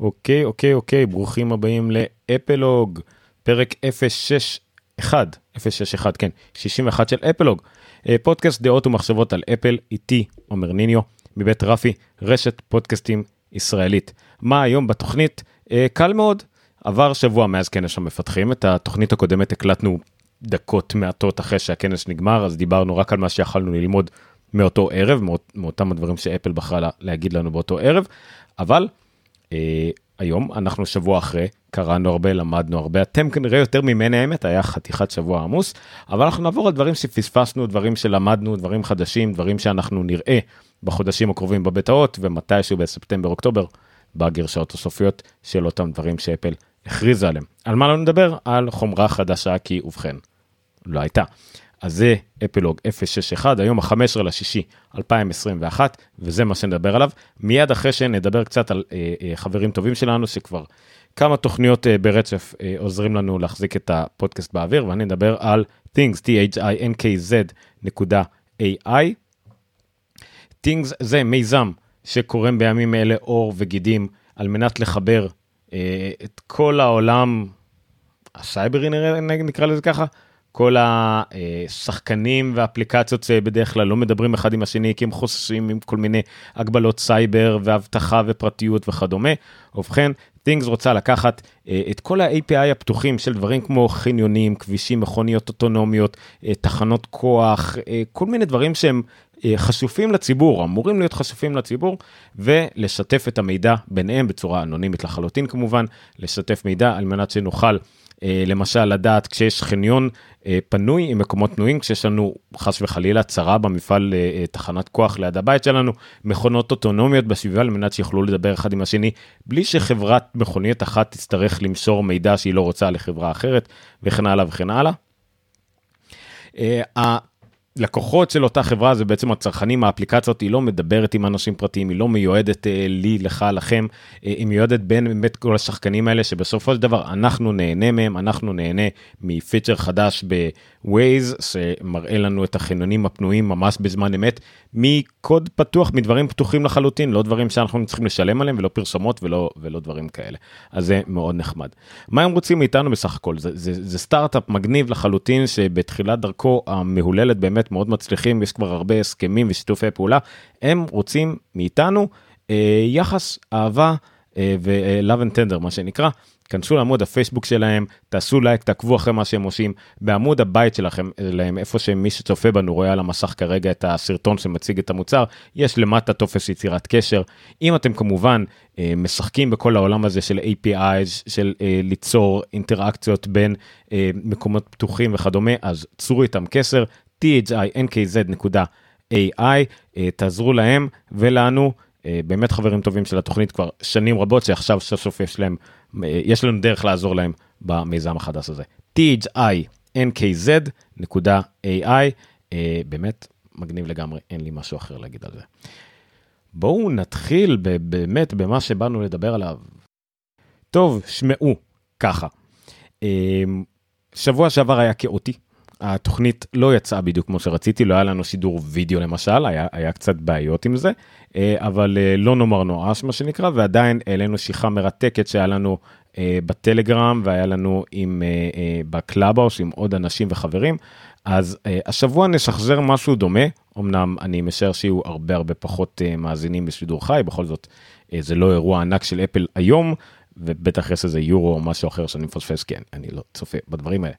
אוקיי, אוקיי, אוקיי, ברוכים הבאים לאפלוג, פרק 061, 061, כן, 61 של אפלוג, אה, פודקאסט דעות ומחשבות על אפל, איתי עומר ניניו, מבית רפי, רשת פודקאסטים ישראלית. מה היום בתוכנית? אה, קל מאוד, עבר שבוע מאז כנס המפתחים, את התוכנית הקודמת הקלטנו דקות מעטות אחרי שהכנס נגמר, אז דיברנו רק על מה שיכלנו ללמוד מאותו ערב, מאות, מאותם הדברים שאפל בחרה לה, להגיד לנו באותו ערב, אבל היום אנחנו שבוע אחרי, קראנו הרבה, למדנו הרבה, אתם כנראה יותר ממני האמת, היה חתיכת שבוע עמוס, אבל אנחנו נעבור על דברים שפספסנו, דברים שלמדנו, דברים חדשים, דברים שאנחנו נראה בחודשים הקרובים בבטאות, ומתישהו בספטמבר, אוקטובר, בגרשאות הסופיות של אותם דברים שאפל הכריזה עליהם. על מה לא נדבר? על חומרה חדשה, כי ובכן, לא הייתה. אז זה אפילוג 061, היום ה-15 לשישי 2021, וזה מה שנדבר עליו. מיד אחרי שנדבר קצת על אה, אה, חברים טובים שלנו, שכבר כמה תוכניות אה, ברצף אה, עוזרים לנו להחזיק את הפודקאסט באוויר, ואני אדבר על things, t-h-i-n-k-z.ai. things זה מיזם שקורם בימים אלה אור וגידים על מנת לחבר אה, את כל העולם הסייברי נקרא לזה ככה, כל השחקנים והאפליקציות שבדרך כלל לא מדברים אחד עם השני כי הם חוששים עם כל מיני הגבלות סייבר ואבטחה ופרטיות וכדומה. ובכן, Things רוצה לקחת אה, את כל ה-API הפתוחים של דברים כמו חניונים, כבישים, מכוניות אוטונומיות, אה, תחנות כוח, אה, כל מיני דברים שהם חשופים לציבור, אמורים להיות חשופים לציבור, ולשתף את המידע ביניהם בצורה אנונימית לחלוטין כמובן, לשתף מידע על מנת שנוכל אה, למשל לדעת כשיש חניון אה, פנוי עם מקומות פנויים, כשיש לנו חס וחלילה צרה במפעל אה, תחנת כוח ליד הבית שלנו, מכונות אוטונומיות בסביבה על מנת שיוכלו לדבר אחד עם השני, בלי שחברת מכונית אחת תצטרך למסור מידע שהיא לא רוצה לחברה אחרת, וכן הלאה וכן הלאה. לקוחות של אותה חברה זה בעצם הצרכנים האפליקציות היא לא מדברת עם אנשים פרטיים היא לא מיועדת אה, לי לך לכם. אה, היא מיועדת בין באמת כל השחקנים האלה שבסופו של דבר אנחנו נהנה מהם אנחנו נהנה מפיצ'ר חדש בווייז שמראה לנו את החניונים הפנויים ממש בזמן אמת. מקוד פתוח מדברים פתוחים לחלוטין לא דברים שאנחנו צריכים לשלם עליהם ולא פרסומות ולא ולא דברים כאלה. אז זה מאוד נחמד. מה הם רוצים מאיתנו בסך הכל? זה, זה, זה סטארט-אפ מגניב לחלוטין שבתחילת דרכו המהוללת באמת מאוד מצליחים, יש כבר הרבה הסכמים ושיתופי פעולה, הם רוצים מאיתנו אה, יחס, אהבה אה, ו-love and tender מה שנקרא. כנסו לעמוד הפייסבוק שלהם, תעשו לייק, תעקבו אחרי מה שהם עושים, בעמוד הבית שלכם, להם, איפה שמי שצופה בנו רואה על המסך כרגע את הסרטון שמציג את המוצר, יש למטה טופס יצירת קשר. אם אתם כמובן אה, משחקים בכל העולם הזה של APIs, של אה, ליצור אינטראקציות בין אה, מקומות פתוחים וכדומה, אז צרו איתם קשר, thinkz.ai, אה, תעזרו להם ולנו, אה, באמת חברים טובים של התוכנית כבר שנים רבות, שעכשיו סוף סוף יש להם, אה, יש לנו דרך לעזור להם במיזם החדש הזה. thinkz.ai, באמת מגניב לגמרי, אין לי משהו אחר להגיד על זה. בואו נתחיל באמת במה שבאנו לדבר עליו. טוב, שמעו, ככה. שבוע שעבר היה כאוטי, התוכנית לא יצאה בדיוק כמו שרציתי, לא היה לנו שידור וידאו למשל, היה, היה קצת בעיות עם זה, אה, אבל אה, לא נאמר נואש מה שנקרא, ועדיין העלינו שיחה מרתקת שהיה לנו אה, בטלגרם והיה לנו עם, בקלאבהאוס עם עוד אנשים וחברים. אז השבוע נשחזר משהו דומה, אמנם אני משער שיהיו הרבה הרבה פחות מאזינים בשידור חי, בכל זאת זה לא אירוע ענק של אפל היום. ובטח יש איזה יורו או משהו אחר שאני מפספס כן אני לא צופה בדברים האלה.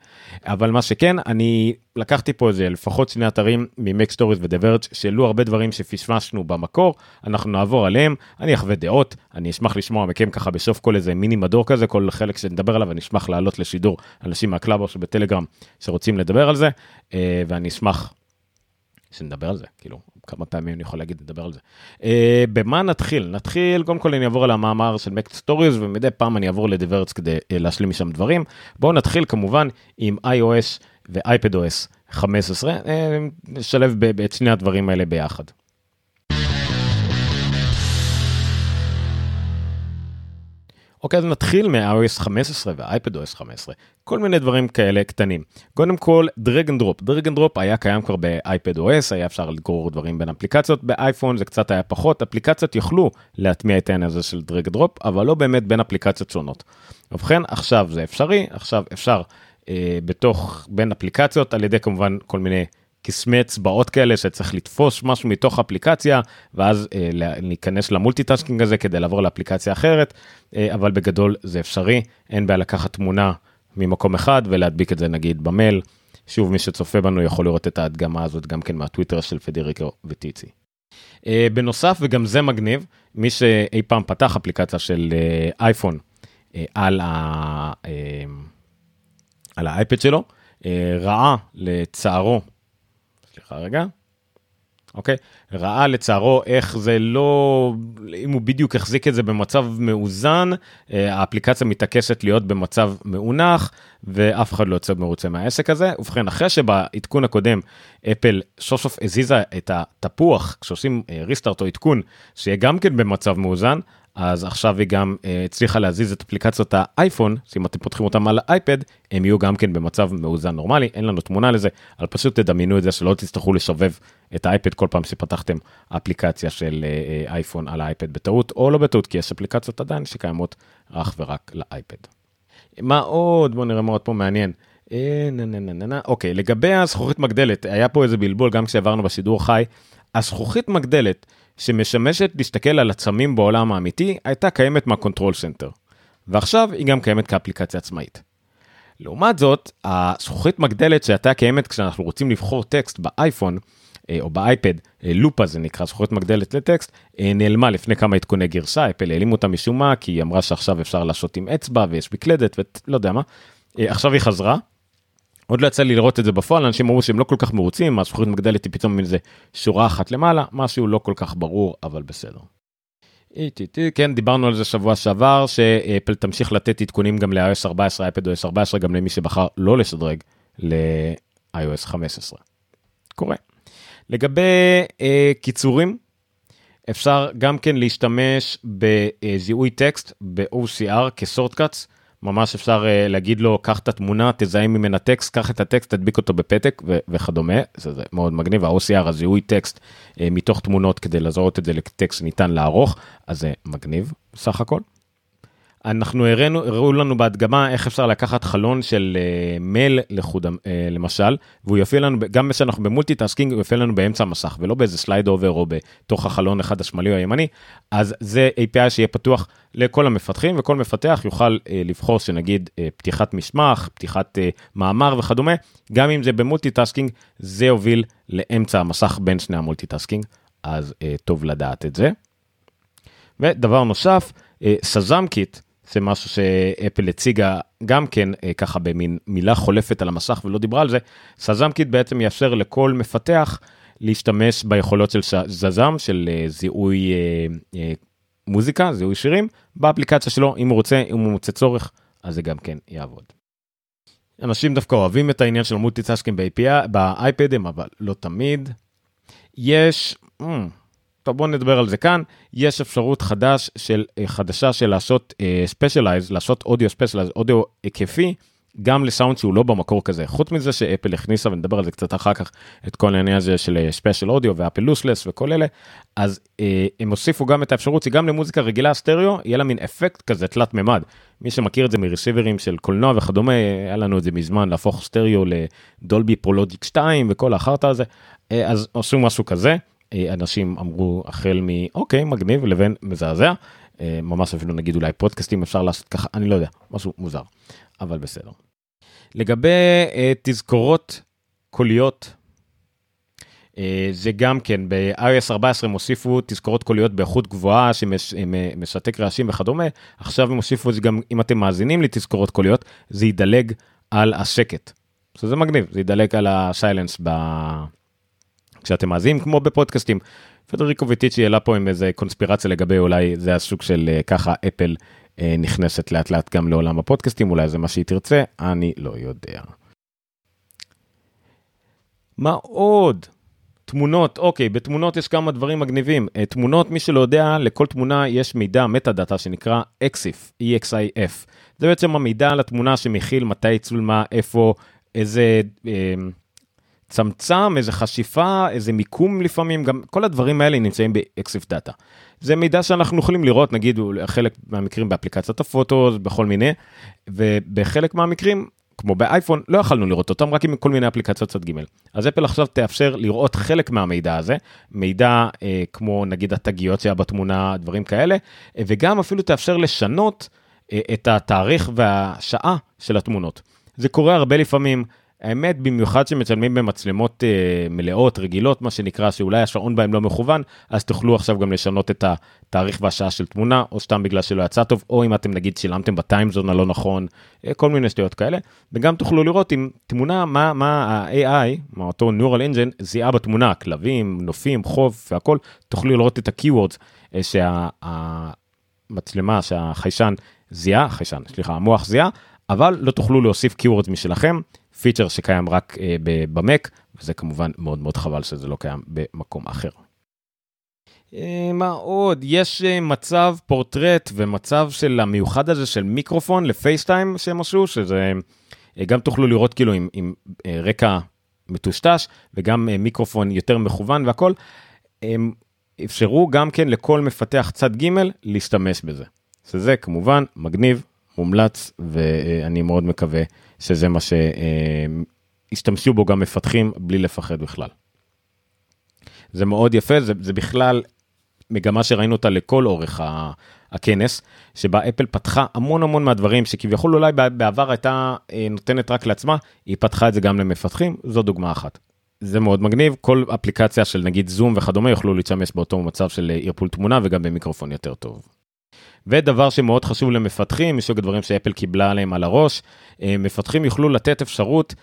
אבל מה שכן אני לקחתי פה איזה לפחות שני אתרים מ-MacStories ו-The Verge שהעלו הרבה דברים שפשפשנו במקור אנחנו נעבור עליהם אני אחווה דעות אני אשמח לשמוע מכם ככה בסוף כל איזה מיני מדור כזה כל חלק שנדבר עליו אני אשמח לעלות לשידור אנשים מהקלאב שבטלגרם שרוצים לדבר על זה אה, ואני אשמח שנדבר על זה כאילו כמה פעמים אני יכול להגיד, נדבר על זה. אה, במה נתחיל? נתחיל, קודם כל אני אעבור על המאמר של MacStories, ומדי פעם אני אעבור ל-The Verge כדי אה, להשלים משם דברים. בואו נתחיל כמובן עם iOS ו-iPadOS 15, אה, נשלב את שני הדברים האלה ביחד. אוקיי, אז נתחיל מ-iOS 15 ו-iPadOS 15, כל מיני דברים כאלה קטנים. קודם כל, drag and drop. drag and drop היה קיים כבר ב-iPadOS, היה אפשר לגרור דברים בין אפליקציות, באייפון זה קצת היה פחות, אפליקציות יוכלו להטמיע את העניין הזה של drag and drop, אבל לא באמת בין אפליקציות שונות. ובכן, עכשיו זה אפשרי, עכשיו אפשר אה, בתוך, בין אפליקציות, על ידי כמובן כל מיני קסמי אצבעות כאלה שצריך לתפוס משהו מתוך אפליקציה ואז אה, להיכנס ל-multitasking הזה כדי לעבור לאפליקציה אחרת אה, אבל בגדול זה אפשרי אין בעיה לקחת תמונה ממקום אחד ולהדביק את זה נגיד במייל. שוב מי שצופה בנו יכול לראות את ההדגמה הזאת גם כן מהטוויטר של פדריקו ויטיצ'י. אה, בנוסף וגם זה מגניב מי שאי פעם פתח אפליקציה של אה, אייפון אה, על, ה, אה, על האייפד שלו אה, ראה לצערו סליחה רגע. אוקיי, ראה לצערו איך זה לא, אם הוא בדיוק החזיק את זה במצב מאוזן, אה, האפליקציה מתעקשת להיות במצב מאונח, ואף אחד לא יוצא מרוצה מהעסק הזה. ובכן, אחרי שבעדכון הקודם אפל סוף סוף הזיזה את התפוח, כשעושים ריסטארט או עדכון, שיהיה גם כן במצב מאוזן, אז עכשיו היא גם uh, הצליחה להזיז את אפליקציות האייפון, שאם אתם פותחים אותם על האייפד, הם יהיו גם כן במצב מאוזן נורמלי, אין לנו תמונה לזה, אבל פשוט תדמיינו את זה שלא תצטרכו לשובב את האייפד כל פעם שפתחתם אפליקציה של uh, אייפון על האייפד בטעות, או לא בטעות, כי יש אפליקציות עדיין שקיימות אך ורק לאייפד. מה עוד? בואו נראה מה עוד פה מעניין. אוקיי, לגבי הזכוכית מגדלת, היה פה איזה בלבול גם כשעברנו בשידור חי. הזכוכית מגדלת שמשמשת להסתכל על עצמים בעולם האמיתי, הייתה קיימת מה-control center. ועכשיו היא גם קיימת כאפליקציה עצמאית. לעומת זאת, הזכוכית מגדלת שהייתה קיימת כשאנחנו רוצים לבחור טקסט באייפון, אה, או באייפד, אה, לופה זה נקרא זכוכית מגדלת לטקסט, אה, נעלמה לפני כמה עדכוני גרסה, אפל העלימו אותה משום מה, כי היא אמרה שעכשיו אפשר לעשות עם אצבע ויש מקלדת ולא יודע מה. עכשיו היא חזרה, עוד לא יצא לי לראות את זה בפועל, אנשים אמרו שהם לא כל כך מרוצים, הזכוכית מגדלת היא פתאום איזה שורה אחת למעלה, משהו לא כל כך ברור, אבל בסדר. כן, דיברנו על זה שבוע שעבר, שאפל תמשיך לתת עדכונים גם ל-iOS 14, iPad OS 14, גם למי שבחר לא לשדרג ל-iOS 15. קורה. לגבי אה, קיצורים, אפשר גם כן להשתמש בזיהוי טקסט ב-OCR כסורטקאטס. ממש אפשר אה, להגיד לו קח את התמונה תזהה ממנה טקסט קח את הטקסט תדביק אותו בפתק ו- וכדומה זה, זה מאוד מגניב ה-OCR הזיהוי טקסט אה, מתוך תמונות כדי לזהות את זה לטקסט ניתן לערוך אז זה מגניב סך הכל. אנחנו הראינו, הראו לנו בהדגמה איך אפשר לקחת חלון של אה, מייל לחוד, אה, למשל, והוא יופיע לנו, גם כשאנחנו ב-multitasking, הוא יופיע לנו באמצע המסך, ולא באיזה slide over או בתוך החלון אחד השמאלי או הימני, אז זה API שיהיה פתוח לכל המפתחים, וכל מפתח יוכל אה, לבחור שנגיד פתיחת מסמך, פתיחת מאמר וכדומה, גם אם זה ב-multitasking, זה יוביל לאמצע המסך בין שני ה-multitasking, אז טוב לדעת את זה. ודבר נוסף, ShazamKit, זה משהו שאפל הציגה גם כן אה, ככה במין מילה חולפת על המסך ולא דיברה על זה, ShazamKit בעצם יאפשר לכל מפתח להשתמש ביכולות של Shazam, של אה, זיהוי אה, מוזיקה, זיהוי שירים, באפליקציה שלו, אם הוא רוצה, אם הוא מוצא צורך, אז זה גם כן יעבוד. אנשים דווקא אוהבים את העניין של multitasking באייפדים, אבל לא תמיד. יש, אממ, טוב בוא נדבר על זה כאן, יש אפשרות חדש של, אה, חדשה של לעשות spatialize, אה, לעשות אודיו spatialize, אודיו היקפי, גם לסאונד שהוא לא במקור כזה. חוץ מזה שאפל הכניסה, ונדבר על זה קצת אחר כך, את כל העניין הזה של spatial audio ואפל lossless וכל אלה, אז אה, הם הוסיפו גם את האפשרות שגם למוזיקה רגילה סטריאו, יהיה לה מין אפקט כזה תלת מימד. מי שמכיר את זה מרסיברים של קולנוע וכדומה, היה לנו את זה מזמן, להפוך סטריאו ל-Dolby Pro Logic 2 וכל החרטא הזה, אה, אז עשו משהו כזה. אה, אנשים אמרו החל מאוקיי מגניב לבין מזעזע אה, ממש אפילו נגיד אולי פודקאסטים אפשר לעשות ככה אני לא יודע משהו מוזר אבל בסדר. לגבי uh, תזכורות קוליות זה גם כן ב-iOS 14 הם הוסיפו תזכורות קוליות באיכות גבוהה שמשתק רעשים וכדומה עכשיו הם הוסיפו את זה גם אם אתם מאזינים לתזכורות קוליות זה ידלג על השקט. זה מגניב זה ידלג על הסיילנס ב... כשאתם מאזינים כמו בפודקאסטים. פדריקו וטיצ'י העלה פה עם איזה קונספירציה לגבי אולי זה הסוג של אה, ככה אפל אה, נכנסת לאט לאט גם לעולם הפודקאסטים אולי זה מה שהיא תרצה אני לא יודע. מה עוד? תמונות, אוקיי, בתמונות יש כמה דברים מגניבים. אה, תמונות, מי שלא יודע, לכל תמונה יש מידע, מטה דאטה, שנקרא EXIF, EXIF. זה בעצם המידע על התמונה שמכיל מתי צולמה, איפה, איזה אה, צמצם, איזה חשיפה, איזה מיקום לפעמים, גם כל הדברים האלה נמצאים ב-EXIF דאטה. זה מידע שאנחנו יכולים לראות, נגיד, חלק מהמקרים באפליקציית הפוטו, בכל מיני, ובחלק מהמקרים כמו באייפון, לא יכלנו לראות אותם רק עם כל מיני אפליקציות צד ג'. אז אפל עכשיו תאפשר לראות חלק מהמידע הזה, מידע אה, כמו נגיד התגיות שהיה בתמונה, דברים כאלה, אה, וגם אפילו תאפשר לשנות אה, את התאריך והשעה של התמונות. זה קורה הרבה לפעמים, האמת, במיוחד שמצלמים במצלמות אה, מלאות, רגילות, מה שנקרא, שאולי השעון בהם לא מכוון, אז תוכלו עכשיו גם לשנות את התאריך והשעה של תמונה, או סתם בגלל שלא יצא טוב, או אם אתם נגיד שילמתם בטיימזון הלא נכון, אה, כל מיני שטויות כאלה. וגם תוכלו לראות עם תמונה, מה, מה ה-AI, מה אותו Neural Engine, זיהה בתמונה, כלבים, נופים, חוב והכל, תוכלו לראות את ה-Keywords אה, שהמצלמה, שהחיישן זיהה, חיישן, סליחה, המוח זיהה, אבל לא תוכלו להוסיף Keywords משלכם. פיצ'ר שקיים רק uh, במק, וזה כמובן מאוד מאוד חבל שזה לא קיים במקום אחר. Uh, מה עוד? יש uh, מצב פורטרט ומצב של המיוחד הזה של מיקרופון לפייסטיים שהם עשו, שזה גם תוכלו לראות כאילו עם, עם רקע מטושטש וגם מיקרופון יותר מכוון והכל. הם אפשרו גם כן לכל מפתח צד ג' להשתמש בזה. שזה כמובן מגניב, מומלץ, ואני מאוד מקווה שזה מה שהשתמשו בו גם מפתחים בלי לפחד בכלל. זה מאוד יפה, זה, זה בכלל מגמה שראינו אותה לכל אורך הכנס, שבה אפל פתחה המון המון מהדברים שכביכול אולי בעבר הייתה אה, נותנת רק לעצמה, היא פתחה את זה גם למפתחים, זו דוגמה אחת. זה מאוד מגניב, כל אפליקציה של נגיד זום וכדומה יוכלו להשתמש באותו מצב של ערפול תמונה וגם במיקרופון יותר טוב. ודבר שמאוד חשוב למפתחים, מסוג הדברים שאפל קיבלה עליהם על הראש, אה, מפתחים יוכלו לתת אפשרות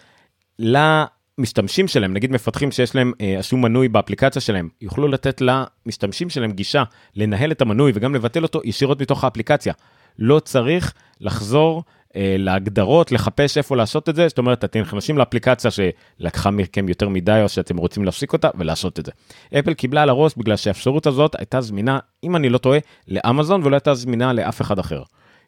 למשתמשים שלהם, נגיד מפתחים שיש להם אה, שום מנוי באפליקציה שלהם, יוכלו לתת למשתמשים שלהם גישה לנהל את המנוי וגם לבטל אותו ישירות מתוך האפליקציה. לא צריך לחזור להגדרות, לחפש איפה לעשות את זה, זאת אומרת, אתם נכנסים לאפליקציה שלקחה מכם יותר מדי או שאתם רוצים להפסיק אותה ולעשות את זה. אפל קיבלה על הראש בגלל שהאפשרות הזאת הייתה זמינה, אם אני לא טועה, לאמזון ולא הייתה זמינה לאף אחד אחר.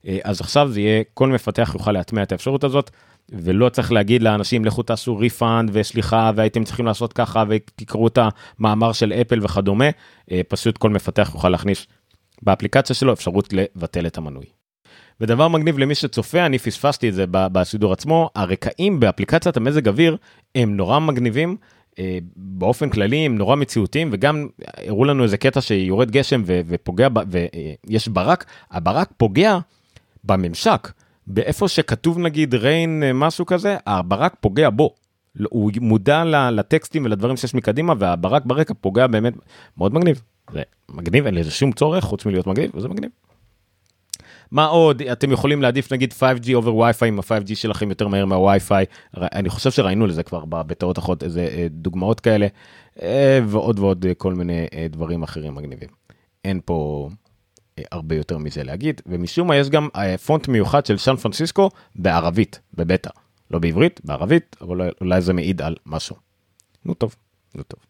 אה, אז עכשיו זה יהיה, כל מפתח יוכל להטמיע את האפשרות הזאת, ולא צריך להגיד לאנשים לכו תעשו refund וסליחה והייתם צריכים לעשות ככה ותקראו את המאמר של אפל וכדומה, אה, פשוט כל מפתח יוכל להכניס באפליקציה שלו אפשרות לבטל את המנוי. ודבר מגניב למי שצופה, אני פספסתי את זה בשידור עצמו, הרקעים באפליקציית המזג אוויר הם נורא מגניבים. אה, באופן כללי הם נורא מציאותיים וגם הראו לנו איזה קטע שיורד גשם ופוגע ויש ברק הברק פוגע בממשק באיפה שכתוב נגיד ריין אה, משהו כזה הברק פוגע בו. הוא מודע לטקסטים ולדברים שיש מקדימה והברק ברקע פוגע באמת מאוד מגניב. זה מגניב אין לזה שום צורך חוץ מלהיות מגניב וזה מגניב. מה עוד אתם יכולים להעדיף נגיד 5G over Wi-Fi אם ה-5G שלכם יותר מהר מה-Wi-Fi אני חושב שראינו לזה כבר בטעות אחרות איזה אה, דוגמאות כאלה אה, ועוד ועוד אה, כל מיני דברים אחרים מגניבים. אין פה הרבה יותר מזה להגיד ומשום מה יש גם פונט מיוחד של סן פרנסיסקו בערבית בבטא לא בעברית בערבית אבל אולי זה מעיד על משהו. נו טוב, נו טוב.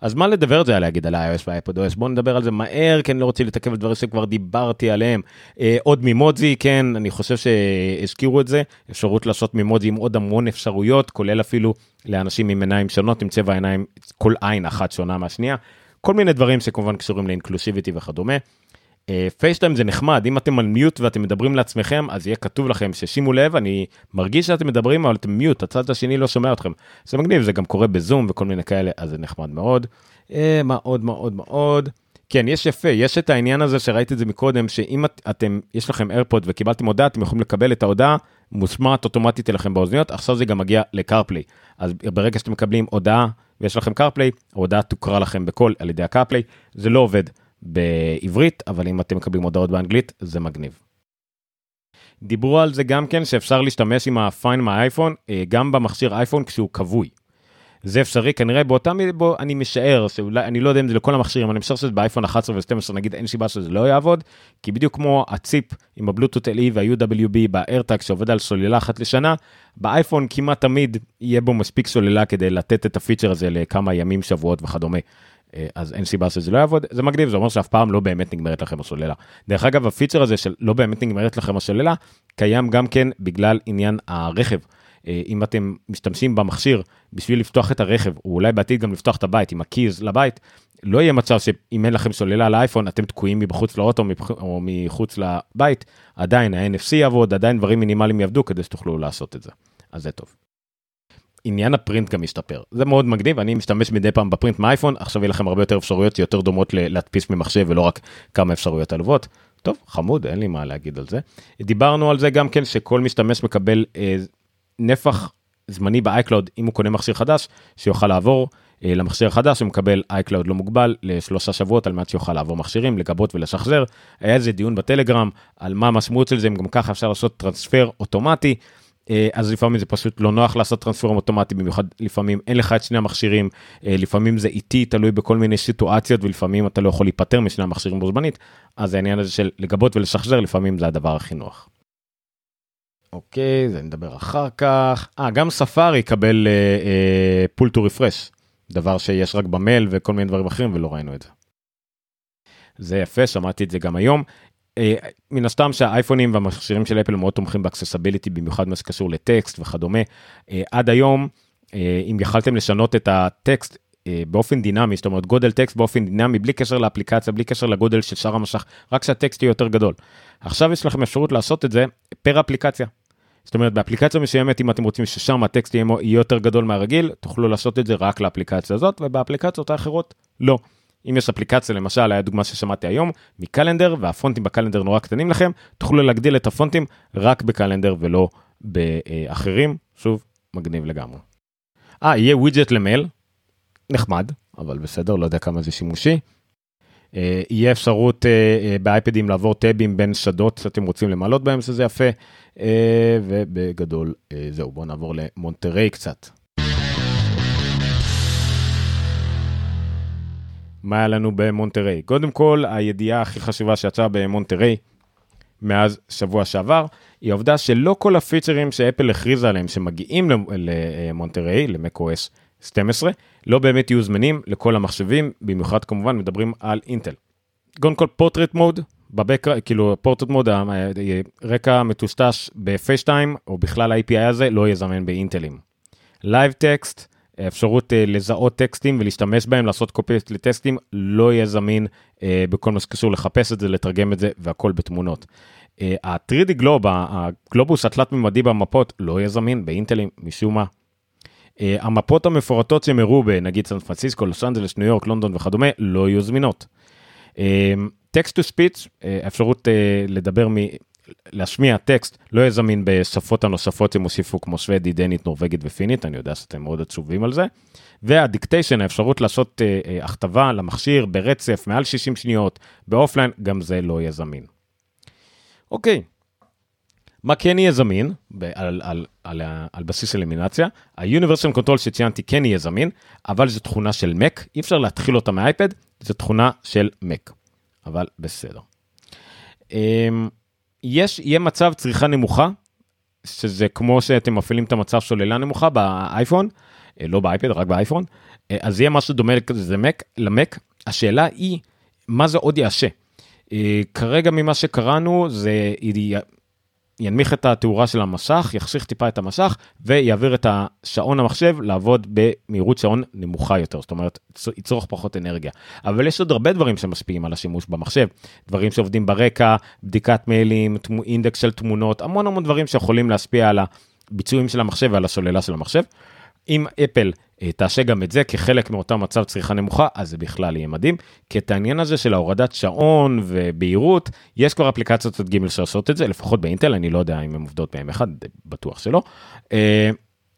אז מה לדבר את זה להגיד על ה-iOS וה-iPadOS? בואו נדבר על זה מהר, כי אני לא רוצה להתעכב על דברים שכבר דיברתי עליהם. אה, עוד מימודזי, כן, אני חושב שהזכירו את זה, אפשרות לעשות מימודזי עם עוד המון אפשרויות, כולל אפילו לאנשים עם עיניים שונות, עם צבע עיניים, כל עין אחת שונה מהשנייה. כל מיני דברים שכמובן קשורים לאינקלוסיביטי וכדומה. פייסטיים uh, זה נחמד אם אתם על מיוט ואתם מדברים לעצמכם אז יהיה כתוב לכם ששימו לב אני מרגיש שאתם מדברים אבל אתם מיוט הצד השני לא שומע אתכם זה מגניב זה גם קורה בזום וכל מיני כאלה אז זה נחמד מאוד. Uh, מאוד מאוד מאוד כן יש יפה יש את העניין הזה שראיתי את זה מקודם שאם את, אתם יש לכם איירפוד וקיבלתם הודעה אתם יכולים לקבל את ההודעה מושמעת אוטומטית אליכם באוזניות עכשיו זה גם מגיע לקרפליי אז ברגע שאתם מקבלים הודעה ויש לכם קרפליי ההודעה תוקרא לכם בקול על ידי הקרפליי זה לא עובד. בעברית, אבל אם אתם מקבלים הודעות באנגלית, זה מגניב. דיברו על זה גם כן שאפשר להשתמש עם הפיין מהאייפון, אה, גם במכשיר אייפון כשהוא כבוי. זה אפשרי כנראה באותה מידה, בו אני משער שאולי, אני לא יודע אם זה לכל המכשירים, אני משער שזה באייפון 11 ו-12 נגיד אין סיבה שזה לא יעבוד, כי בדיוק כמו הציפ עם הבלוטות LE וה-UWB ב-AirTag שעובד על סוללה אחת לשנה, באייפון כמעט תמיד יהיה בו מספיק סוללה כדי לתת את הפיצ'ר הזה לכמה ימים, שבועות וכדומה. אה, אז אין סיבה שזה לא יעבוד, זה מגניב, זה אומר שאף פעם לא באמת נגמרת לכם הסוללה. דרך אגב, הפיצ'ר הזה של לא באמת נגמרת לכם הסוללה, קיים גם כן בגלל עניין הרכב. אה, אם אתם משתמשים במכשיר בשביל לפתוח את הרכב, או אולי בעתיד גם לפתוח את הבית עם הקיז לבית, לא יהיה מצב שאם אין לכם סוללה לאייפון אתם תקועים מבחוץ לאוטו או מחוץ לבית, עדיין ה-NFC יעבוד, עדיין דברים מינימליים יעבדו כדי שתוכלו לעשות את זה. אז זה טוב. עניין הפרינט גם משתפר זה מאוד מגניב אני משתמש מדי פעם בפרינט מאייפון עכשיו יהיה לכם הרבה יותר אפשרויות יותר דומות להדפיס ממחשב ולא רק כמה אפשרויות עלובות. טוב חמוד אין לי מה להגיד על זה דיברנו על זה גם כן שכל משתמש מקבל אה, נפח זמני ב-iCloud אם הוא קונה מכשיר חדש שיוכל לעבור אה, למכשיר החדש הוא מקבל iCloud לא מוגבל לשלושה שבועות על מנת שיוכל לעבור מכשירים לגבות ולשחזר. היה איזה דיון בטלגרם על מה המשמעות של זה אם גם ככה אפשר לעשות טרנספר אוטומטי. אה, אז לפעמים זה פשוט לא נוח לעשות טרנספורם אוטומטי במיוחד לפעמים אין לך את שני המכשירים אה, לפעמים זה איטי תלוי בכל מיני סיטואציות ולפעמים אתה לא יכול להיפטר משני המכשירים בו זמנית אז העניין הזה של לגבות ולשחזר לפעמים זה הדבר הכי נוח. אוקיי זה נדבר אחר כך אה גם ספארי יקבל pull to refresh דבר שיש רק במייל וכל מיני דברים אחרים ולא ראינו את זה. זה יפה שמעתי את זה גם היום מן הסתם שהאייפונים והמכשירים של אפל מאוד תומכים ב-accessibility במיוחד מה שקשור לטקסט וכדומה. אה, עד היום אה, אם יכלתם לשנות את הטקסט באופן דינמי זאת אומרת גודל טקסט באופן דינמי בלי קשר לאפליקציה בלי קשר לגודל של שאר המשך רק שהטקסט יהיה יותר גדול. עכשיו יש לכם אפשרות לעשות את זה פר אפליקציה. זאת אומרת באפליקציה מסוימת אם אתם רוצים ששם הטקסט יהיה יותר גדול מהרגיל תוכלו לעשות את זה רק לאפליקציה הזאת ובאפליקציות האחרות לא. אם יש אפליקציה למשל היה דוגמה ששמעתי היום מקלנדר והפונטים בקלנדר נורא קטנים לכם תוכלו להגדיל את הפונטים רק בקלנדר ולא באחרים שוב מגניב לגמרי. אה יהיה widget למייל נחמד אבל בסדר לא יודע כמה זה שימושי. אה, יהיה אפשרות אה, אה, באייפדים לעבור טאבים בין שדות שאתם רוצים למלות בהם שזה יפה ובגדול זהו בוא נעבור למונטריי קצת. מה היה לנו במונטריי. קודם כל, הידיעה הכי חשובה שיצאה במונטריי מאז שבוע שעבר, היא העובדה שלא כל הפיצ'רים שאפל הכריזה עליהם שמגיעים למונטריי, ל macOS 12, לא באמת יהיו זמינים לכל המחשבים, במיוחד כמובן מדברים על אינטל. קודם כל portrait mode, בבק, כאילו portrait mode, רקע מטושטש ב FaceTime, או בכלל ה-API הזה, לא זמין באינטלים. Live Text, האפשרות uh, לזהות טקסטים ולהשתמש בהם, לעשות קופיות לטקסטים, לא יהיה זמין uh, בכל מה שקשור לחפש את זה, לתרגם את זה והכל בתמונות. Uh, ה-3D Globe, הגלובוס התלת-ממדי במפות, לא יהיה זמין באינטלים משום מה. המפות המפורטות שהם הראו בנגיד סן פרנסיסקו, לוס אנג'לס, ניו יורק, לונדון וכדומה, לא יהיו זמינות. text to speech, אפשרות לדבר. להשמיע טקסט לא יהיה זמין בשפות הנוספות שהם הוסיפו כמו שוודי, דנית, נורבגית ופינית, אני יודע שאתם מאוד עצובים על זה. והדיקטיישן, האפשרות לעשות uh, uh, הכתבה למכשיר ברצף מעל 60 שניות באופליין, גם זה לא יהיה זמין. אוקיי, מה כן יהיה זמין על, על, על, על, על בסיס אלימינציה? ה-Universal Control שציינתי כן יהיה זמין, אבל זו תכונה של Mac, אי אפשר להתחיל אותה מאייפד, זו תכונה של Mac, אבל בסדר. יש, יהיה מצב צריכה נמוכה, שזה כמו שאתם מפעילים את המצב סוללה נמוכה באייפון, אה, לא באייפד, רק באייפון, אה, אז יהיה משהו דומה למק. השאלה היא, מה זה עוד יעשה? אה, כרגע ממה שקראנו זה ינמיך את התאורה של המסך, יחשיך טיפה את המסך ויעביר את השעון המחשב לעבוד במהירות שעון נמוכה יותר, זאת אומרת יצרוך פחות אנרגיה. אבל יש עוד הרבה דברים שמשפיעים על השימוש במחשב, דברים שעובדים ברקע, בדיקת מיילים, אינדקס של תמונות, המון המון דברים שיכולים להשפיע על הביצועים של המחשב ועל הסוללה של המחשב. אם אפל אה, תעשה גם את זה כחלק מאותה מצב צריכה נמוכה, אז זה בכלל יהיה מדהים. כי את העניין הזה של ההורדת שעון ובהירות, יש כבר אפליקציות עד ג' שעושות את זה, לפחות באינטל, אני לא יודע אם הן עובדות מהם אחד, בטוח שלא. אה,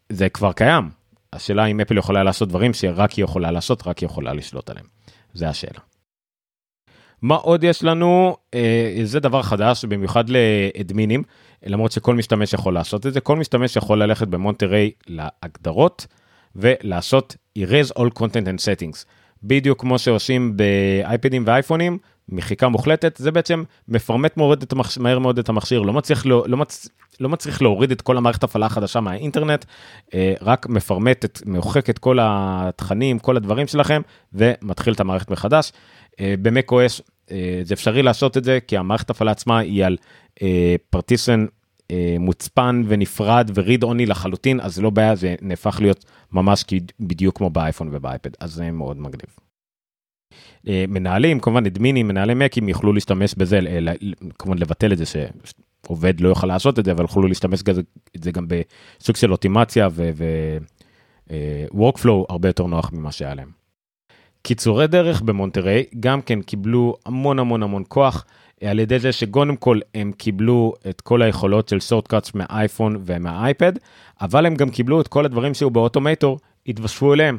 זה כבר קיים. השאלה אם אפל יכולה לעשות דברים שרק היא יכולה לעשות, רק היא יכולה לשלוט עליהם. זה השאלה. מה עוד יש לנו? אה, זה דבר חדש, במיוחד לאדמינים, למרות שכל משתמש יכול לעשות את זה. כל משתמש יכול ללכת במונטריי להגדרות ולעשות erase all content and settings. בדיוק כמו שעושים באייפדים ואייפונים, מחיקה מוחלטת, זה בעצם מפרמט מוריד את המכשיר, מהר מאוד את המכשיר, לא מצליח, לא, לא, מצ, לא מצליח להוריד את כל המערכת הפעלה החדשה מהאינטרנט, אה, רק מפרמט, את, מוחק את כל התכנים, כל הדברים שלכם, ומתחיל את המערכת מחדש. אה, במקOS אה, זה אפשרי לעשות את זה, כי המערכת הפעלה עצמה היא על פרטיסן מוצפן ונפרד וריד אוני לחלוטין, אז זה לא בעיה, זה נהפך להיות ממש בדיוק כמו באייפון ובאייפד, אז זה מאוד מגניב. אה, מנהלים, כמובן אדמינים, מנהלי מקים יוכלו להשתמש בזה, כמובן לבטל את זה שעובד לא יוכל לעשות את זה, אבל יוכלו להשתמש בזה זה גם בסוג של אוטימציה ו-workflow אה, הרבה יותר נוח ממה שהיה להם. קיצורי דרך במונטריי גם כן קיבלו המון המון המון כוח על ידי זה שקודם כל הם קיבלו את כל היכולות של שורטקאטס מהאייפון ומהאייפד, אבל הם גם קיבלו את כל הדברים שהיו באוטומטור, התווספו אליהם.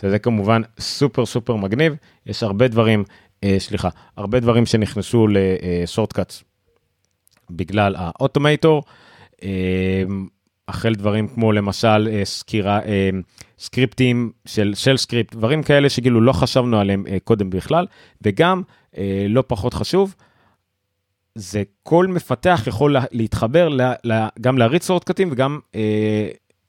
שזה כמובן סופר סופר מגניב, יש הרבה דברים, אה, סליחה, הרבה דברים שנכנסו לשורטקאטס בגלל האוטומטור, אה, החל דברים כמו למשל אה, סקירה, אה, סקריפטים של של סקריפט, דברים כאלה שכאילו לא חשבנו עליהם אה, קודם בכלל, וגם, לא פחות חשוב, זה כל מפתח יכול להתחבר, לה, לה, גם להריץ שורטקאטים וגם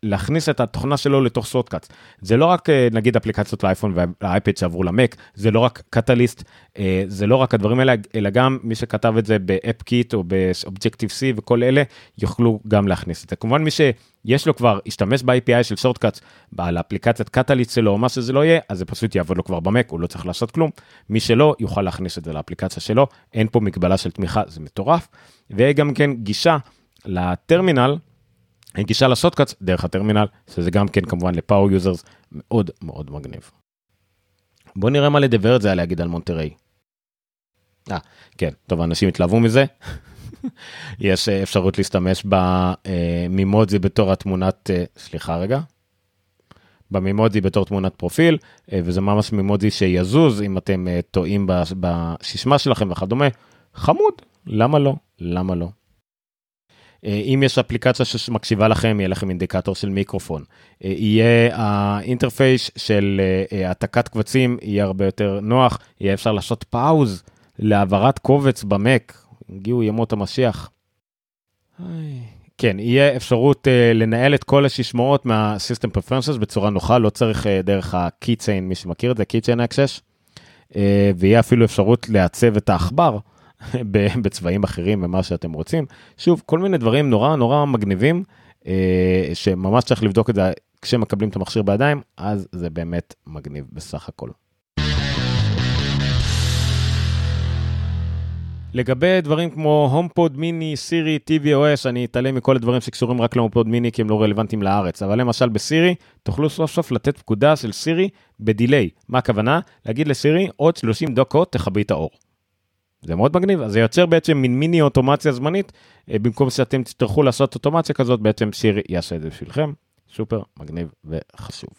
להכניס את התוכנה שלו לתוך Shortcuts. זה לא רק אה, נגיד אפליקציות לאייפון והאייפד שעברו למק, זה לא רק Catalyst, אה, זה לא רק הדברים האלה, אלא גם מי שכתב את זה ב AppKit או ב Objective C וכל אלה יוכלו גם להכניס את זה. כמובן מי שיש לו כבר, השתמש ב-API של Shortcut, על האפליקציית Catalyst שלו או מה שזה לא יהיה, אז זה פשוט יעבוד לו כבר במק, הוא לא צריך לעשות כלום. מי שלא, יוכל להכניס את זה לאפליקציה שלו, אין פה מגבלה של תמיכה, זה מטורף. וגם כן גישה לטרמינל, גישה ל Shortcuts דרך הטרמינל, שזה גם כן כמובן ל power users מאוד מאוד מגניב. בוא נראה מה לדבר את זה היה להגיד על מונטריי. אה, כן, טוב, אנשים התלהבו מזה. יש אה, אפשרות להשתמש ב Memoji אה, בתור התמונת, אה, סליחה רגע, ב Memoji בתור תמונת פרופיל, וזה ממש Memoji שיזוז אם אתם טועים בסיסמה שלכם וכדומה. חמוד, למה לא? למה לא? אה, אם יש אפליקציה שמקשיבה לכם, יהיה לכם אינדיקטור של מיקרופון. אה, יהיה ה interface של אה, העתקת קבצים, יהיה הרבה יותר נוח, יהיה אפשר לעשות פאוז להעברת קובץ במק, הגיעו ימות המשיח. כן, יהיה אפשרות לנהל את כל השישמעות מה-System Preferences בצורה נוחה, לא צריך דרך ה-Keychain, מי שמכיר את זה, Keychain Access, ויהיה אפילו אפשרות לעצב את העכבר בצבעים אחרים ומה שאתם רוצים. שוב, כל מיני דברים נורא נורא מגניבים, אה, שממש צריך לבדוק את זה כשמקבלים את המכשיר בידיים, אז זה באמת מגניב בסך הכל. לגבי דברים כמו הומפוד מיני, סירי, tvOS, אני אתעלם מכל הדברים שקשורים רק להומפוד מיני כי הם לא רלוונטיים לארץ, אבל למשל בסירי, תוכלו סוף סוף לתת פקודה של סירי בדיליי. מה הכוונה? להגיד לסירי, עוד 30 דקות תכבי את האור. זה מאוד מגניב, אז זה יוצר בעצם מין מיני אוטומציה זמנית, אה, במקום שאתם תצטרכו לעשות אוטומציה כזאת, בעצם שיר יעשה את זה בשבילכם, סופר מגניב וחשוב.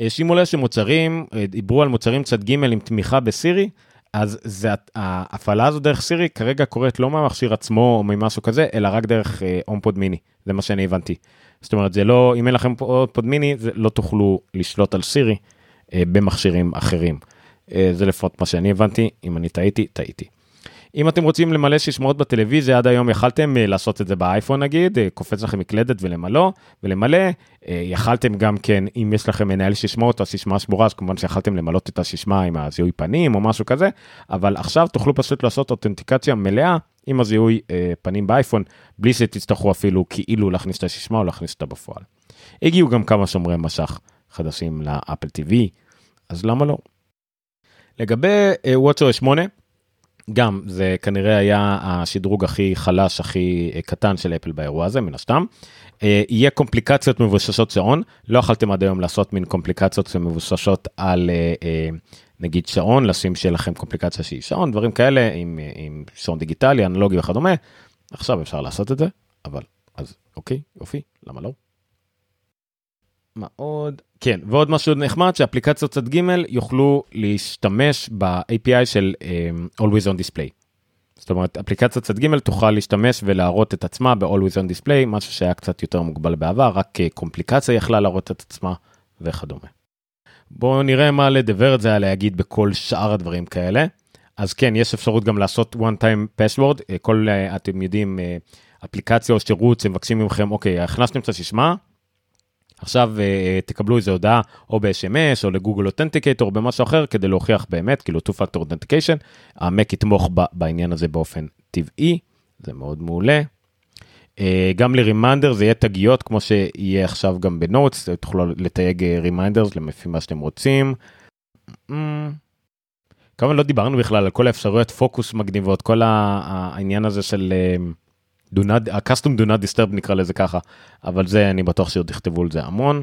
אה, שימו לב שמוצרים, אה, דיברו על מוצרים צד ג' עם תמיכה בסירי, אז זה, ההפעלה הזו דרך סירי כרגע קורית לא מהמכשיר עצמו או ממשהו כזה, אלא רק דרך הומפוד מיני, זה מה שאני הבנתי. זאת אומרת, זה לא, אם אין לכם הומפוד מיני, לא תוכלו לשלוט על סירי במכשירים אחרים. אה, זה לפחות מה שאני הבנתי, אם אני טעיתי, טעיתי. אם אתם רוצים למלא שישמעות בטלוויזיה, עד היום יכלתם אה, לעשות את זה באייפון נגיד, אה, קופץ לכם מקלדת ולמלא, ולמלא, יכלתם גם כן, אם יש לכם מנהל שישמעות או השישמעה שבורה, אז כמובן שיכלתם למלות את השישמעה עם הזיהוי פנים או משהו כזה, אבל עכשיו תוכלו פשוט לעשות אותנטיקציה מלאה עם הזיהוי פנים באייפון, בלי שתצטרכו אפילו כאילו להכניס את השישמעה או להכניס אותה בפועל. הגיעו גם כמה שומרי משך חדשים לאפל TV, אז למה לא? לגבי וואטסו uh, 8, גם זה כנראה היה השדרוג הכי חלש, הכי uh, קטן של אפל באירוע הזה, מן הסתם. Uh, יהיה קומפליקציות מבוססות שעון, לא יכלתם עד היום לעשות מין קומפליקציות שמבוססות על נגיד שעון, לשים שיהיה לכם קומפליקציה שהיא שעון, דברים כאלה עם, עם שעון דיגיטלי, אנלוגי וכדומה. עכשיו אפשר לעשות את זה, אבל אז אוקיי, יופי, למה לא? מה עוד? כן, ועוד משהו נחמד, שאפליקציות צד ג' יוכלו להשתמש ב-API של um, Always on Display. זאת אומרת, אפליקציה צד ג' תוכל להשתמש ולהראות את עצמה ב-Always on Display, משהו שהיה קצת יותר מוגבל בעבר, רק קומפליקציה יכלה להראות את עצמה, וכדומה. בואו נראה מה לדבר את זה היה להגיד בכל שאר הדברים כאלה. אז כן, יש אפשרות גם לעשות one time password, אה, כל, אה, אתם יודעים, אה, אפליקציה או שירות שמבקשים מכם, אוקיי, הכנסתם את הסיסמה, עכשיו תקבלו איזה הודעה או ב-SMS או ל Google Authenticator או במשהו אחר כדי להוכיח באמת, כאילו 2-Factor Authentication, המק יתמוך בעניין הזה באופן טבעי, זה מאוד מעולה. גם ל Reminders יהיה תגיות כמו שיהיה עכשיו גם ב Notes, תוכלו לתייג reminders לפי מה שאתם רוצים. Mm, כמובן לא דיברנו בכלל על כל האפשרויות פוקוס מגניבות, כל העניין הזה של uh, ה-custom do not disturb נקרא לזה ככה, אבל זה אני בטוח שעוד יכתבו על זה המון.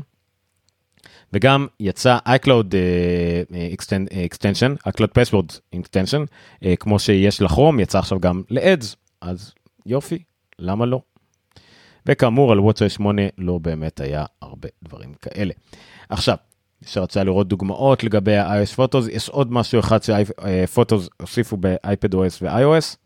וגם יצא iCloud uh, extension, iCloud password extension, uh, כמו שיש לכרום, יצא עכשיו גם ל-Ads, אז יופי, למה לא? וכאמור על וואטסאפ 8 לא באמת היה הרבה דברים כאלה. עכשיו, שרצה לראות דוגמאות לגבי ה-iOS פוטוס, יש עוד משהו אחד שפוטוס הוסיפו ב-iPad OS ו-iOS.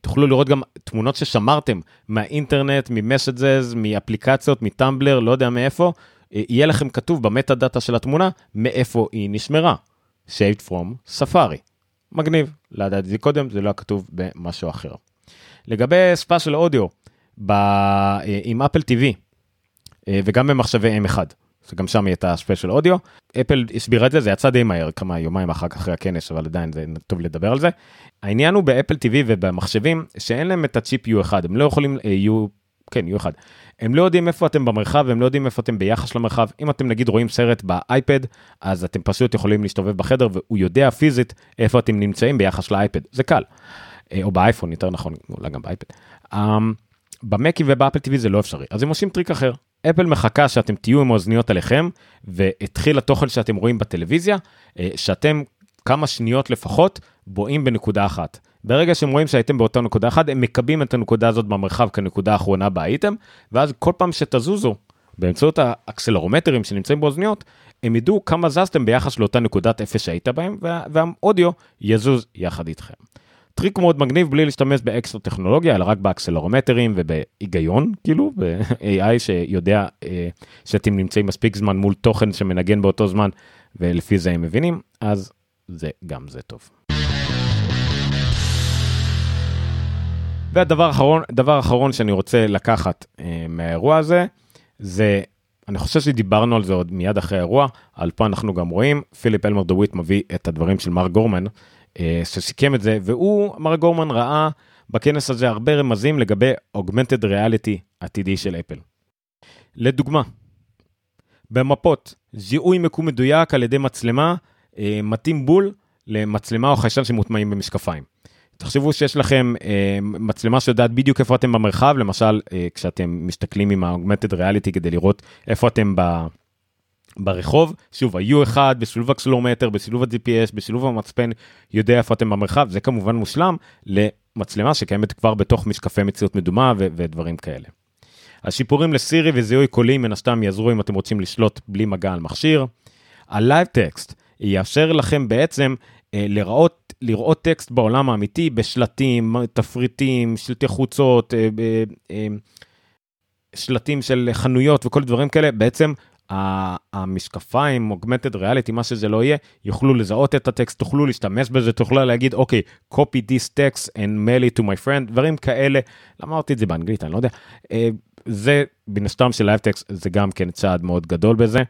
תוכלו לראות גם תמונות ששמרתם מהאינטרנט, ממסג'ז, מאפליקציות, מטמבלר, לא יודע מאיפה, יהיה לכם כתוב במטה דאטה של התמונה מאיפה היא נשמרה. saved from ספארי. מגניב, לא ידעתי את זה קודם, זה לא היה כתוב במשהו אחר. לגבי ספאשל אודיו, עם אפל TV וגם במחשבי M1. שגם שם יהיה את הספיישל אודיו. אפל הסבירה את זה, זה יצא די מהר, כמה יומיים אחר כך אחרי הכנס, אבל עדיין זה טוב לדבר על זה. העניין הוא באפל TV ובמחשבים, שאין להם את הצ'יפ U1, הם לא יכולים, uh, U, כן, U1. הם לא יודעים איפה אתם במרחב, הם לא יודעים איפה אתם ביחס למרחב. אם אתם נגיד רואים סרט באייפד, אז אתם פשוט יכולים להסתובב בחדר, והוא יודע פיזית איפה אתם נמצאים ביחס לאייפד, זה קל. אה, או באייפון, יותר נכון, אולי גם באייפד. Um, במק ובאפל TV זה לא אפשרי, אז הם עושים טריק אחר. אפל מחכה שאתם תהיו עם האוזניות עליכם, והתחיל התוכן שאתם רואים בטלוויזיה, אה, שאתם כמה שניות לפחות בוהים בנקודה אחת. ברגע שהם רואים שהייתם באותה נקודה אחת, הם מקבעים את הנקודה הזאת במרחב כנקודה האחרונה בה הייתם, ואז כל פעם שתזוזו, באמצעות האקסלרומטרים שנמצאים באוזניות, הם ידעו כמה זזתם ביחס לאותה נקודת אפס שהיית בהם, והאודיו יזוז יחד איתכם. טריק מאוד מגניב בלי להשתמש באקסטרה טכנולוגיה אלא רק באקסלרומטרים ובהיגיון כאילו ב-AI שיודע אה, שאתם נמצאים מספיק זמן מול תוכן שמנגן באותו זמן ולפי זה הם מבינים אז זה גם זה טוב. והדבר האחרון דבר אחרון שאני רוצה לקחת אה, מהאירוע הזה זה אני חושב שדיברנו על זה עוד מיד אחרי האירוע על פה אנחנו גם רואים פיליפ אלמר דוויט מביא את הדברים של מר גורמן שסיכם את זה, והוא, מר גורמן, ראה בכנס הזה הרבה רמזים לגבי augmented reality עתידי של אפל. לדוגמה, במפות, זיהוי מיקום מדויק על ידי מצלמה אה, מתאים בול למצלמה או חיישן שמוטמעים במשקפיים. תחשבו שיש לכם אה, מצלמה שיודעת בדיוק איפה אתם במרחב, למשל אה, כשאתם מסתכלים עם ה-augmented reality כדי לראות איפה אתם ב... ברחוב, שוב, ה-U1 בשילוב הקסלומטר, בשילוב ה-GPS, בשילוב המצפן, יודע איפה אתם במרחב, זה כמובן מושלם למצלמה שקיימת כבר בתוך משקפי מציאות מדומה ו- ודברים כאלה. השיפורים לסירי וזיהוי קולי מן הסתם יעזרו אם אתם רוצים לשלוט בלי מגע על מכשיר. ה-Live Text יאפשר לכם בעצם אה, לראות, לראות טקסט בעולם האמיתי בשלטים, תפריטים, שלטי חוצות, אה, אה, שלטים של חנויות וכל דברים כאלה, בעצם המשקפיים, augmented reality, מה שזה לא יהיה, יוכלו לזהות את הטקסט, תוכלו להשתמש בזה, תוכלו להגיד, אוקיי, okay, copy this text and mail it to my friend, דברים כאלה. למה אמרתי את זה באנגלית? אני לא יודע. אה, זה, בין הסתם של Live Text, זה גם כן צעד מאוד גדול בזה.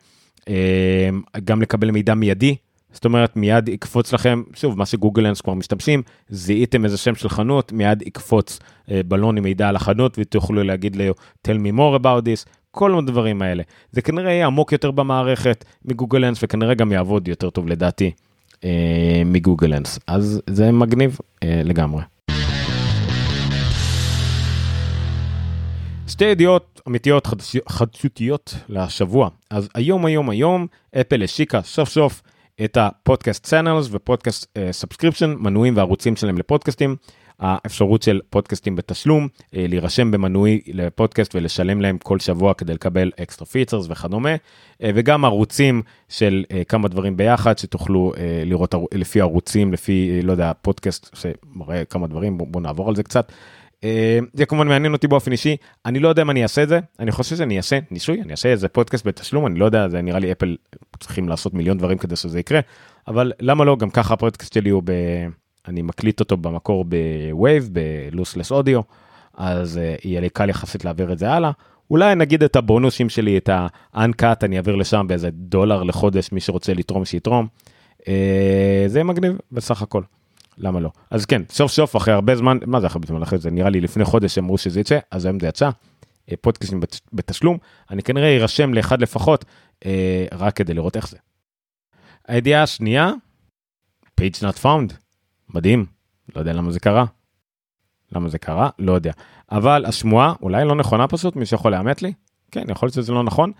אה, גם לקבל מידע מיידי, זאת אומרת מיד יקפוץ לכם, שוב, מה שגוגל אנס כבר משתמשים, זיהיתם איזה שם של חנות, מיד יקפוץ אה, בלון עם מידע על החנות ותוכלו להגיד לו, tell me more about this, כל הדברים האלה. זה כנראה יהיה עמוק יותר במערכת מגוגל אנס וכנראה גם יעבוד יותר טוב לדעתי אה, מגוגל אנס. אז זה מגניב אה, לגמרי. שתי ידיעות אמיתיות חדש... חדשותיות לשבוע. אז היום היום היום אפל השיקה סוף סוף את ה Podcast Channels ו Podcast Subscription מנויים וערוצים שלהם לפודקאסטים. האפשרות של פודקאסטים בתשלום, אה, להירשם במנוי לפודקאסט ולשלם להם כל שבוע כדי לקבל extra features וכדומה, אה, וגם ערוצים של אה, כמה דברים ביחד שתוכלו לראות לפי ערוצים, לפי, לא יודע, פודקאסט שמראה כמה דברים, בואו בוא נעבור על זה קצת. זה כמובן מעניין אותי באופן אישי, אני לא יודע אם אני אעשה את זה, אני חושב שאני אעשה ניסוי, אני אעשה איזה פודקאסט בתשלום, אני לא יודע, זה נראה לי אפל צריכים לעשות מיליון דברים כדי שזה יקרה, אבל למה לא, גם ככה הפודקאסט שלי הוא ב... אני מקליט אותו במקור ב WAV, ב lossless audio, אז uh, יהיה לי קל יחסית להעביר את זה הלאה. אולי נגיד את הבונוסים שלי, את ה-uncut, אני אעביר לשם באיזה דולר לחודש, מי שרוצה לתרום שיתרום. Uh, זה מגניב בסך הכל. למה לא? אז כן, סוף סוף אחרי הרבה זמן, מה זה אחרי זמן אחרי זה? נראה לי לפני חודש אמרו שזה יצא, אז היום זה יצא. אה, פודקאסטים בתשלום, אני כנראה ארשם לאחד לפחות, אה, רק כדי לראות איך זה. הידיעה השנייה, page not found, מדהים, לא יודע למה זה קרה. למה זה קרה? לא יודע. אבל השמועה, אולי לא נכונה פשוט, מי שיכול לאמת לי? כן, יכול להיות שזה לא נכון,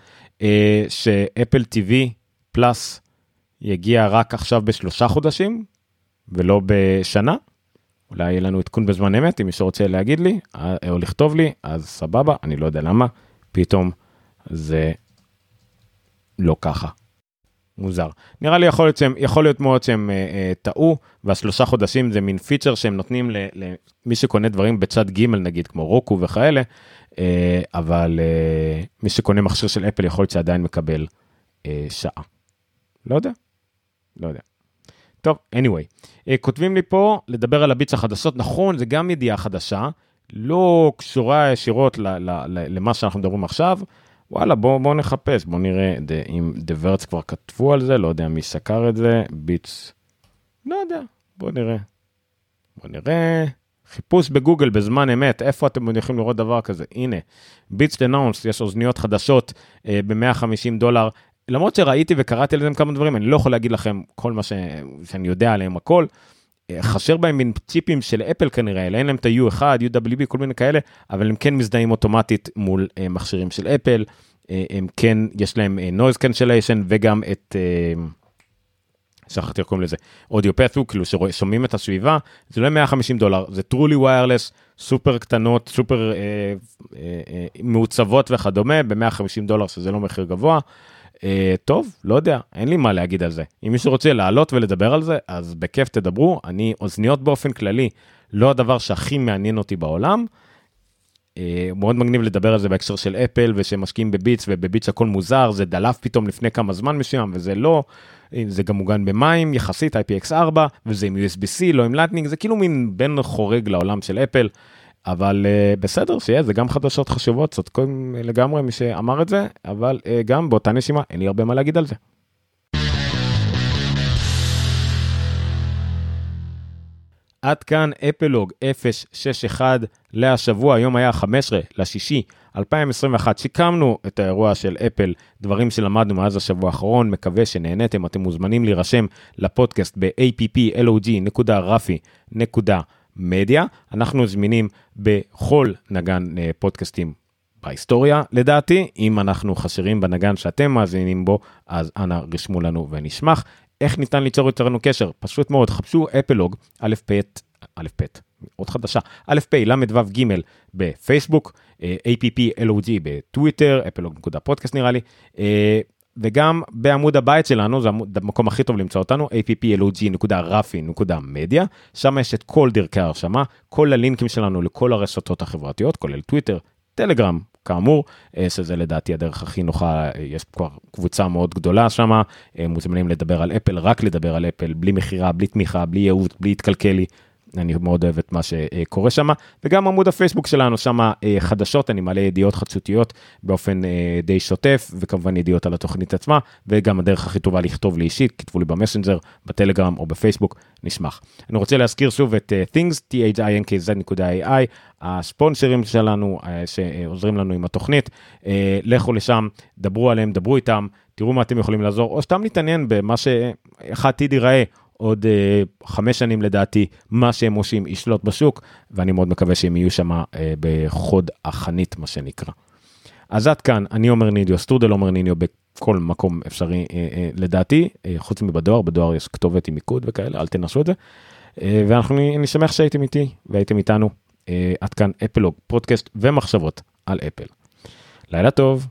אה, שאפל TV פלאס יגיע רק עכשיו בשלושה חודשים, ולא בשנה. אולי יהיה לנו עדכון בזמן אמת, אם מישהו רוצה להגיד לי אה, או לכתוב לי, אז סבבה, אני לא יודע למה, פתאום זה לא ככה. מוזר. נראה לי יכול להיות, שהם, יכול להיות מאוד שהם אה, אה, טעו, והשלושה חודשים זה מין פיצ'ר שהם נותנים למי שקונה דברים בצד ג' נגיד, כמו רוקו וכאלה, אה, אבל אה, מי שקונה מכשיר של אפל יכול להיות שעדיין מקבל אה, שעה. לא יודע, לא יודע. טוב, anyway, uh, כותבים לי פה לדבר על הביץ החדשות, נכון, זה גם ידיעה חדשה, לא קשורה ישירות ל- ל- ל- למה שאנחנו מדברים עכשיו. וואלה, בואו בוא נחפש, בואו נראה the, אם The Verts כבר כתבו על זה, לא יודע מי סקר את זה, ביץ, לא יודע, בואו נראה. בואו נראה. חיפוש בגוגל בזמן אמת, איפה אתם יכולים לראות דבר כזה? הנה, ביטס אנאונס, יש אוזניות חדשות אה, ב-150 דולר, למרות שראיתי וקראתי על זה כמה דברים, אני לא יכול להגיד לכם כל מה ש... שאני יודע עליהם הכל. אה, חשר בהם מין צ'יפים של אפל כנראה, אין להם את ה-U1, UWB, כל מיני כאלה, אבל הם כן מזדהים אוטומטית מול uh, מכשירים של אפל, uh, הם כן, יש להם uh, noise cancellation וגם את, שכחתי קוראים לזה, אודיופת'ו, כאילו ששומעים את הסביבה, זה לא 150 דולר, זה truly wireless, סופר קטנות, סופר uh, uh, uh, מעוצבות וכדומה, ב-150 דולר שזה לא מחיר גבוה. אה, טוב, לא יודע, אין לי מה להגיד על זה. אם מישהו רוצה לעלות ולדבר על זה, אז בכיף תדברו. אני, אוזניות באופן כללי, לא הדבר שהכי מעניין אותי בעולם. אה, מאוד מגניב לדבר על זה בהקשר של אפל ושמשקיעים בביטס ובביטס הכל מוזר זה דלף פתאום לפני כמה זמן מסוים וזה לא זה גם מוגן במים יחסית IPX4 וזה עם USB-C לא עם לטנינג זה כאילו מין בן חורג לעולם של אפל אבל uh, בסדר שיהיה זה גם חדשות חשובות צודקים לגמרי מי שאמר את זה אבל uh, גם באותה נשימה אין לי הרבה מה להגיד על זה. עד כאן אפלוג 061 להשבוע היום היה 15 לשישי 2021 שיקמנו את האירוע של אפל דברים שלמדנו מאז השבוע האחרון מקווה שנהניתם אתם מוזמנים להירשם לפודקאסט ב-applog.rafi.com. מדיה. אנחנו זמינים בכל נגן אה, פודקאסטים בהיסטוריה לדעתי. אם אנחנו חסרים בנגן שאתם מאזינים בו, אז אנא רשמו לנו ונשמח. איך ניתן ליצור איתנו קשר? פשוט מאוד, חפשו אפלוג, א' פ', א' פ', עוד חדשה, א' פ', ל"ו ג' בפייסבוק, אה, APPLOG בטוויטר, אפלוג.פודקאסט נראה לי. וגם בעמוד הבית שלנו, זה המקום הכי טוב למצוא אותנו, applog.rafi.media, שם יש את כל דרכי ההרשמה, כל הלינקים שלנו לכל הרשתות החברתיות, כולל טוויטר, טלגרם, כאמור, אה, שזה לדעתי הדרך הכי נוחה, אה, יש כבר קבוצה מאוד גדולה שם, אה, מוזמנים לדבר על אפל, רק לדבר על אפל, בלי מכירה, בלי תמיכה, בלי ייעוד, בלי התקלקלי. אני מאוד אוהב את מה שקורה שם, וגם עמוד הפייסבוק שלנו, שם אה, חדשות, אני מעלה ידיעות חדשותיות באופן אה, די שוטף, וכמובן ידיעות על התוכנית עצמה, וגם הדרך הכי טובה לכתוב לי אישית, כתבו לי במסנג'ר, בטלגרם או בפייסבוק, נשמח. אני רוצה להזכיר שוב את uh, things, thinkz.ai, הספונסרים שלנו שעוזרים לנו עם התוכנית, לכו לשם, דברו עליהם, דברו איתם, תראו מה אתם יכולים לעזור, או סתם להתעניין במה שאיך העתיד ייראה. עוד uh, חמש שנים לדעתי, מה שהם עושים ישלוט בשוק, ואני מאוד מקווה שהם יהיו שם uh, בחוד החנית, מה שנקרא. אז עד כאן, אני אומר נידיו, סטרודל אומר נידיו בכל מקום אפשרי uh, uh, לדעתי, uh, חוץ מבדואר, בדואר יש כתובת עם מיקוד וכאלה, אל תנסו את זה. Uh, ואנחנו, אני שמח שהייתם איתי והייתם איתנו. Uh, עד כאן אפלוג, פודקאסט ומחשבות על אפל. לילה טוב.